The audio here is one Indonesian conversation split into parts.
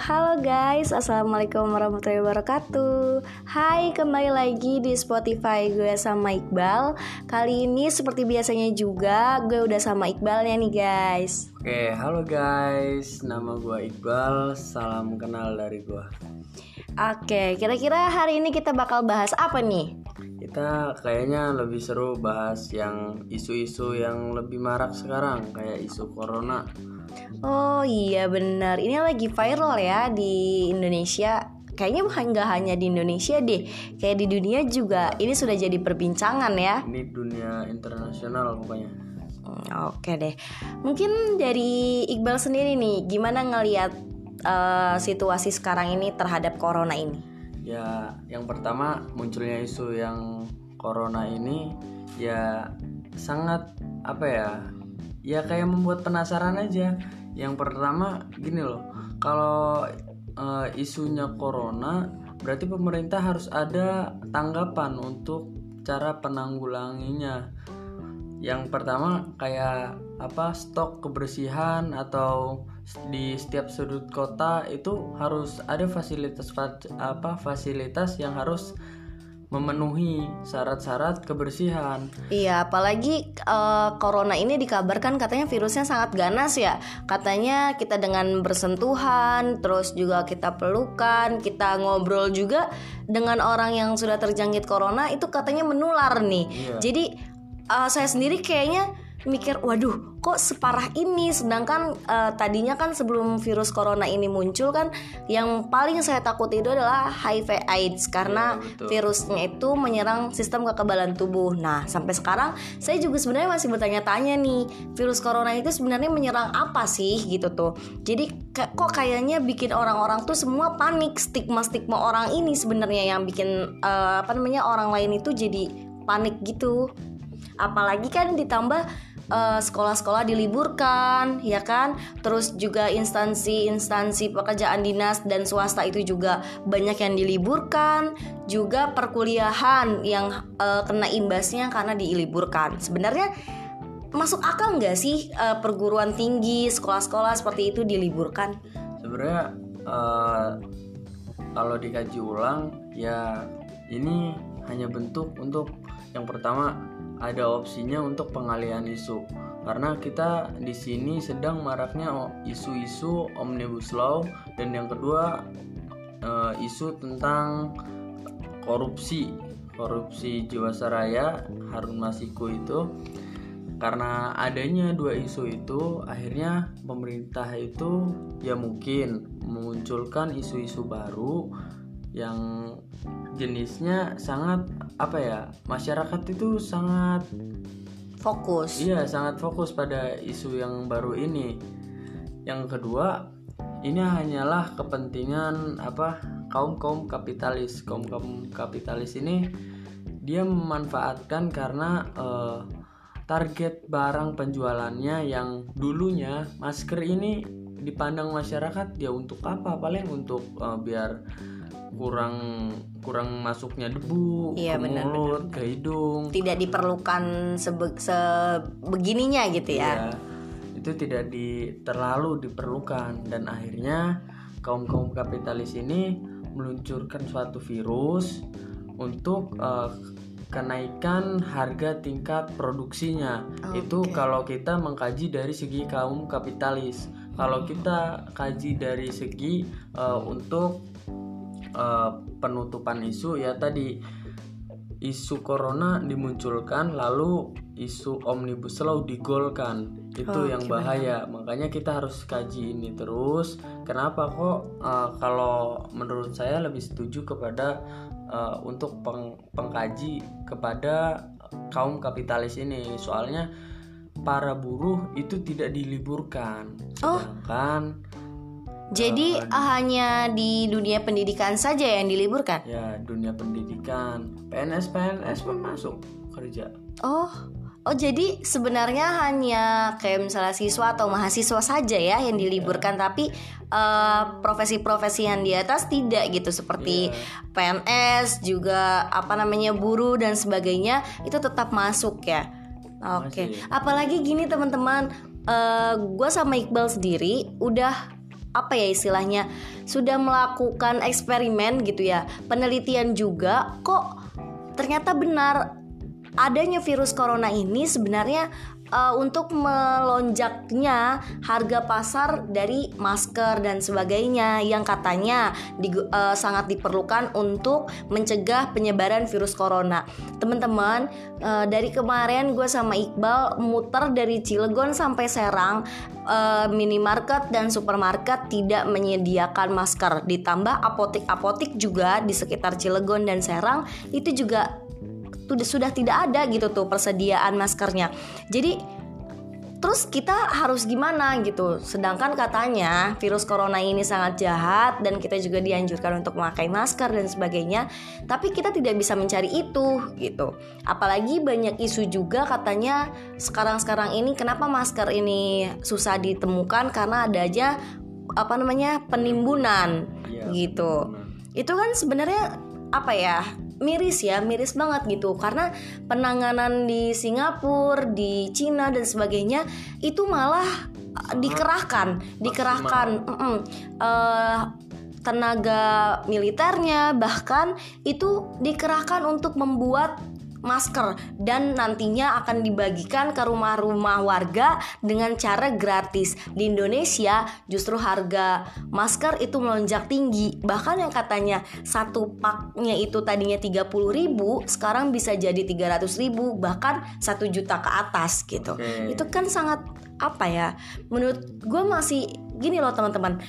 halo guys, assalamualaikum warahmatullahi wabarakatuh. Hai, kembali lagi di Spotify gue sama Iqbal. Kali ini seperti biasanya juga, gue udah sama Iqbalnya nih guys. Oke, halo guys, nama gue Iqbal. Salam kenal dari gue. Oke, kira-kira hari ini kita bakal bahas apa nih? Kita kayaknya lebih seru bahas yang isu-isu yang lebih marak sekarang, kayak isu corona. Oh iya benar, ini lagi viral ya di Indonesia. Kayaknya bukan nggak hanya di Indonesia deh, kayak di dunia juga ini sudah jadi perbincangan ya. Ini dunia internasional pokoknya. Oke deh, mungkin dari Iqbal sendiri nih, gimana ngelihat eh, situasi sekarang ini terhadap corona ini? Ya, yang pertama munculnya isu yang corona ini ya sangat apa ya? Ya kayak membuat penasaran aja. Yang pertama gini loh, kalau eh, isunya corona berarti pemerintah harus ada tanggapan untuk cara penanggulanginya. Yang pertama kayak apa stok kebersihan atau di setiap sudut kota itu harus ada fasilitas apa fasilitas yang harus memenuhi syarat-syarat kebersihan. Iya, apalagi eh, corona ini dikabarkan katanya virusnya sangat ganas ya. Katanya kita dengan bersentuhan, terus juga kita pelukan, kita ngobrol juga dengan orang yang sudah terjangkit corona itu katanya menular nih. Iya. Jadi eh, saya sendiri kayaknya mikir, waduh, kok separah ini? Sedangkan eh, tadinya kan sebelum virus corona ini muncul kan, yang paling saya takut itu adalah HIV AIDS karena betul. virusnya itu menyerang sistem kekebalan tubuh. Nah, sampai sekarang saya juga sebenarnya masih bertanya-tanya nih, virus corona itu sebenarnya menyerang apa sih gitu tuh. Jadi kok kayaknya bikin orang-orang tuh semua panik, stigma-stigma orang ini sebenarnya yang bikin eh, apa namanya orang lain itu jadi panik gitu. Apalagi kan ditambah eh, sekolah-sekolah diliburkan, ya kan? Terus juga instansi-instansi pekerjaan dinas dan swasta itu juga banyak yang diliburkan, juga perkuliahan yang eh, kena imbasnya karena diliburkan. Sebenarnya masuk akal nggak sih eh, perguruan tinggi, sekolah-sekolah seperti itu diliburkan? Sebenarnya eh, kalau dikaji ulang ya ini hanya bentuk untuk yang pertama ada opsinya untuk pengalihan isu. Karena kita di sini sedang maraknya isu-isu omnibus law dan yang kedua eh, isu tentang korupsi korupsi Jiwasraya Harun Masiku itu. Karena adanya dua isu itu akhirnya pemerintah itu ya mungkin memunculkan isu-isu baru yang jenisnya sangat apa ya masyarakat itu sangat Fokus. iya sangat fokus pada isu yang baru ini. Yang kedua ini hanyalah kepentingan apa kaum kaum kapitalis. Kaum kaum kapitalis ini dia memanfaatkan karena eh, target barang penjualannya yang dulunya masker ini dipandang masyarakat ya untuk apa? Paling untuk eh, biar kurang kurang masuknya debu Iya, ke benar, mulut ke hidung Tidak diperlukan sebe- sebegininya gitu ya. Ya, itu tidak di terlalu diperlukan dan akhirnya kaum kaum kapitalis ini meluncurkan suatu virus untuk eh, kenaikan harga tingkat produksinya. Itu Oke. kalau kita mengkaji dari segi kaum kapitalis. Kalau kita kaji dari segi eh, untuk eh, penutupan isu ya tadi. Isu corona dimunculkan lalu isu omnibus law digolkan. Itu Oh, yang gimana? bahaya. Makanya kita harus kaji ini terus. Kenapa kok eh, kalau menurut saya lebih setuju kepada eh, untuk peng- pengkaji kepada kaum kapitalis ini. Soalnya para buruh itu tidak diliburkan. Oh. Jadi hanya di dunia pendidikan saja yang diliburkan. ya dunia pendidikan PNS PNS pun masuk kerja Oh, oh jadi sebenarnya hanya kayak misalnya siswa atau mahasiswa saja ya yang diliburkan, tapi eh, profesi-profesi yang di atas tidak gitu seperti PNS juga apa namanya buruh dan sebagainya itu tetap masuk ya. Oke, Masih. apalagi gini teman-teman, gue sama Iqbal sendiri udah apa ya istilahnya sudah melakukan eksperimen gitu ya penelitian juga kok ternyata benar adanya virus corona ini sebenarnya uh, untuk melonjaknya harga pasar dari masker dan sebagainya yang katanya di, uh, sangat diperlukan untuk mencegah penyebaran virus corona. Teman-teman, uh, dari kemarin gue sama Iqbal muter dari Cilegon sampai Serang, uh, minimarket dan supermarket tidak menyediakan masker. Ditambah apotik-apotik juga di sekitar Cilegon dan Serang itu juga sudah sudah tidak ada gitu tuh persediaan maskernya. Jadi terus kita harus gimana gitu? Sedangkan katanya virus corona ini sangat jahat dan kita juga dianjurkan untuk memakai masker dan sebagainya tapi kita tidak bisa mencari itu gitu. Apalagi banyak isu juga katanya sekarang-sekarang ini kenapa masker ini susah ditemukan? Karena ada aja apa namanya penimbunan ya, gitu. benar. itu kan sebenarnya apa ya miris ya miris banget gitu. Karena penanganan di Singapura di Cina dan sebagainya itu malah uh, dikerahkan dikerahkan mm -mm, uh, tenaga militernya bahkan itu dikerahkan untuk membuat masker dan nantinya akan dibagikan ke rumah-rumah warga dengan cara gratis. Di Indonesia justru harga masker itu melonjak tinggi. Bahkan yang katanya satu paknya itu tadinya 30 ribu sekarang bisa jadi 300 ribu bahkan satu juta ke atas gitu. Okay. Itu kan sangat apa ya? Menurut gue masih gini loh teman-teman.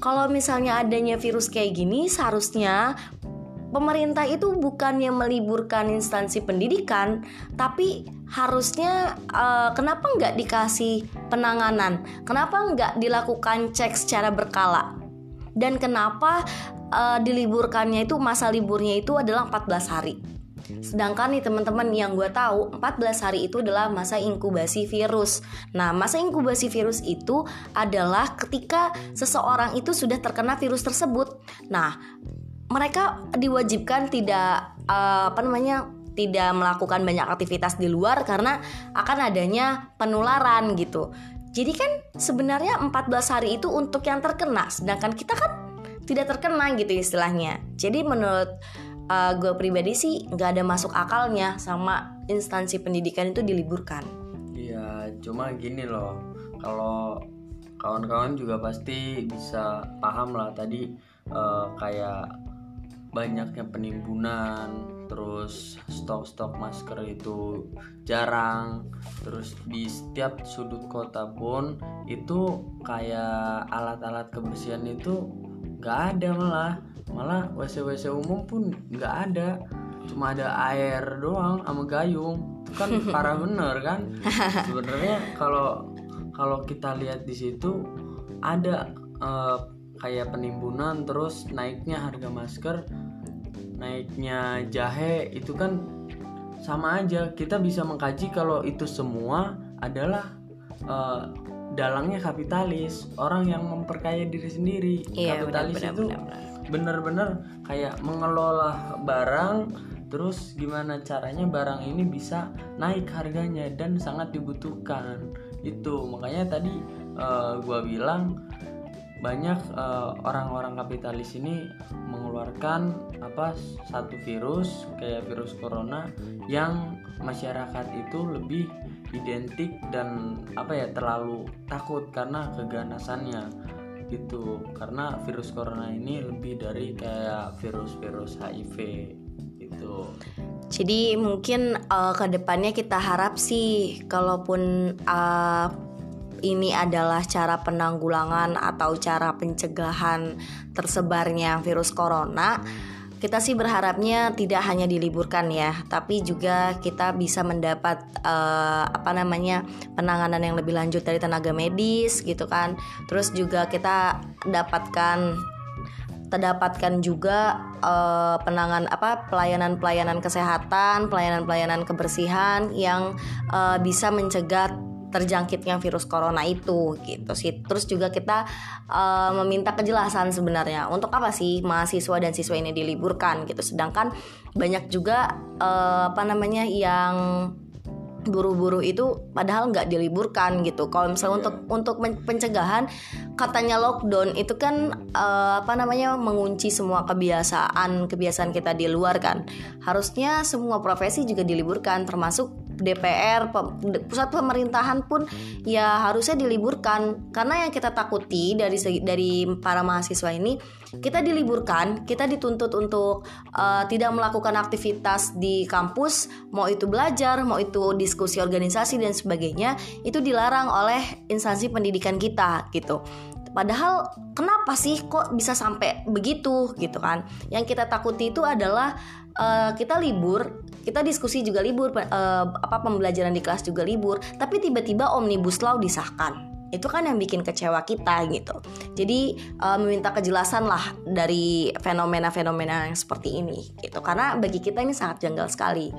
Kalau misalnya adanya virus kayak gini seharusnya pemerintah itu bukannya meliburkan instansi pendidikan, tapi harusnya uh, kenapa nggak dikasih penanganan? Kenapa nggak dilakukan cek secara berkala? Dan kenapa uh, diliburkannya itu masa liburnya itu adalah 14 hari? Sedangkan nih teman-teman yang gue tahu 14 hari itu adalah masa inkubasi virus. Nah masa inkubasi virus itu adalah ketika seseorang itu sudah terkena virus tersebut. Nah mereka diwajibkan tidak uh, apa namanya tidak melakukan banyak aktivitas di luar karena akan adanya penularan gitu. Jadi kan sebenarnya 14 hari itu untuk yang terkena, sedangkan kita kan tidak terkena gitu istilahnya. Jadi menurut uh, gue pribadi sih nggak ada masuk akalnya sama instansi pendidikan itu diliburkan. Iya, cuma gini loh, kalau kawan-kawan juga pasti bisa paham lah tadi uh, kayak banyaknya penimbunan terus stok-stok masker itu jarang terus di setiap sudut kota pun itu kayak alat-alat kebersihan itu nggak ada malah. Malah wc wc umum pun nggak ada. Cuma ada air doang sama gayung. Itu kan parah bener kan? Sebenarnya kalau kalau kita lihat di situ ada uh, kayak penimbunan terus naiknya harga masker naiknya jahe itu kan sama aja. Kita bisa mengkaji kalau itu semua adalah uh, dalangnya kapitalis orang yang memperkaya diri sendiri. Iya, kapitalis benar, itu benar-benar kayak mengelola barang terus gimana caranya barang ini bisa naik harganya dan sangat dibutuhkan. Itu makanya tadi uh, gua bilang banyak uh, orang-orang kapitalis ini mengeluarkan apa satu virus kayak virus corona yang masyarakat itu lebih identik dan apa ya terlalu takut karena keganasannya gitu. Karena virus corona ini lebih dari kayak virus-virus HIV itu jadi mungkin uh, ke depannya kita harap sih kalaupun uh, ini adalah cara penanggulangan atau cara pencegahan tersebarnya virus corona. Kita sih berharapnya tidak hanya diliburkan ya, tapi juga kita bisa mendapat uh, apa namanya penanganan yang lebih lanjut dari tenaga medis gitu kan. Terus juga kita dapatkan terdapatkan juga uh, penangan apa pelayanan-pelayanan kesehatan, pelayanan-pelayanan kebersihan yang uh, bisa mencegah terjangkitnya virus corona itu gitu sih. Terus juga kita uh, meminta kejelasan sebenarnya untuk apa sih mahasiswa dan siswa ini diliburkan gitu. Sedangkan banyak juga uh, apa namanya yang buruh-buruh itu padahal nggak diliburkan gitu. Kalau misalnya Iya. untuk untuk pencegahan katanya lockdown itu kan eh, apa namanya mengunci semua kebiasaan kebiasaan kita di luar kan. Harusnya semua profesi juga diliburkan termasuk DPR pusat pemerintahan pun ya harusnya diliburkan karena yang kita takuti dari dari para mahasiswa ini kita diliburkan kita dituntut untuk eh, tidak melakukan aktivitas di kampus mau itu belajar mau itu diskusi organisasi dan sebagainya itu dilarang oleh instansi pendidikan kita gitu Padahal kenapa sih kok bisa sampai begitu gitu kan? Yang kita takuti itu adalah eh, kita libur, kita diskusi juga libur, eh, apa pembelajaran di kelas juga libur, tapi tiba-tiba omnibus law disahkan. Itu kan yang bikin kecewa kita gitu. Jadi eh, meminta kejelasan lah dari fenomena-fenomena yang seperti ini gitu. Karena bagi kita ini sangat janggal sekali.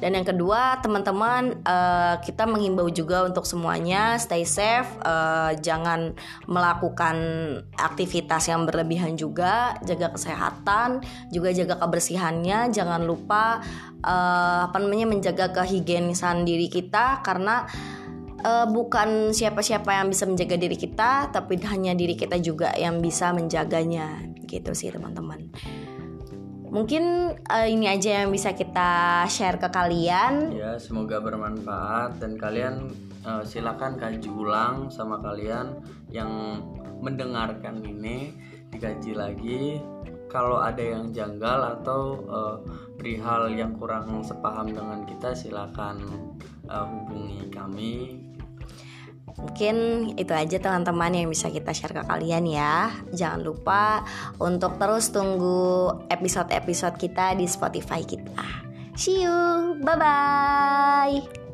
Dan yang kedua, teman-teman, eh, kita menghimbau juga untuk semuanya stay safe, eh, jangan melakukan aktivitas yang berlebihan juga, jaga kesehatan, juga jaga kebersihannya, jangan lupa eh, apa namanya menjaga kehigienisan diri kita karena eh, bukan siapa-siapa yang bisa menjaga diri kita, tapi hanya diri kita juga yang bisa menjaganya, gitu sih teman-teman. Mungkin eh, ini aja yang bisa kita share ke kalian. Ya, semoga bermanfaat dan kalian eh, silakan kaji ulang sama kalian yang mendengarkan ini dikaji lagi. Kalau ada yang janggal atau eh, perihal yang kurang sepaham dengan kita, silakan eh, hubungi kami. Mungkin itu aja teman-teman yang bisa kita share ke kalian ya. Jangan lupa untuk terus tunggu episode-episode kita di Spotify kita. See you. Bye bye.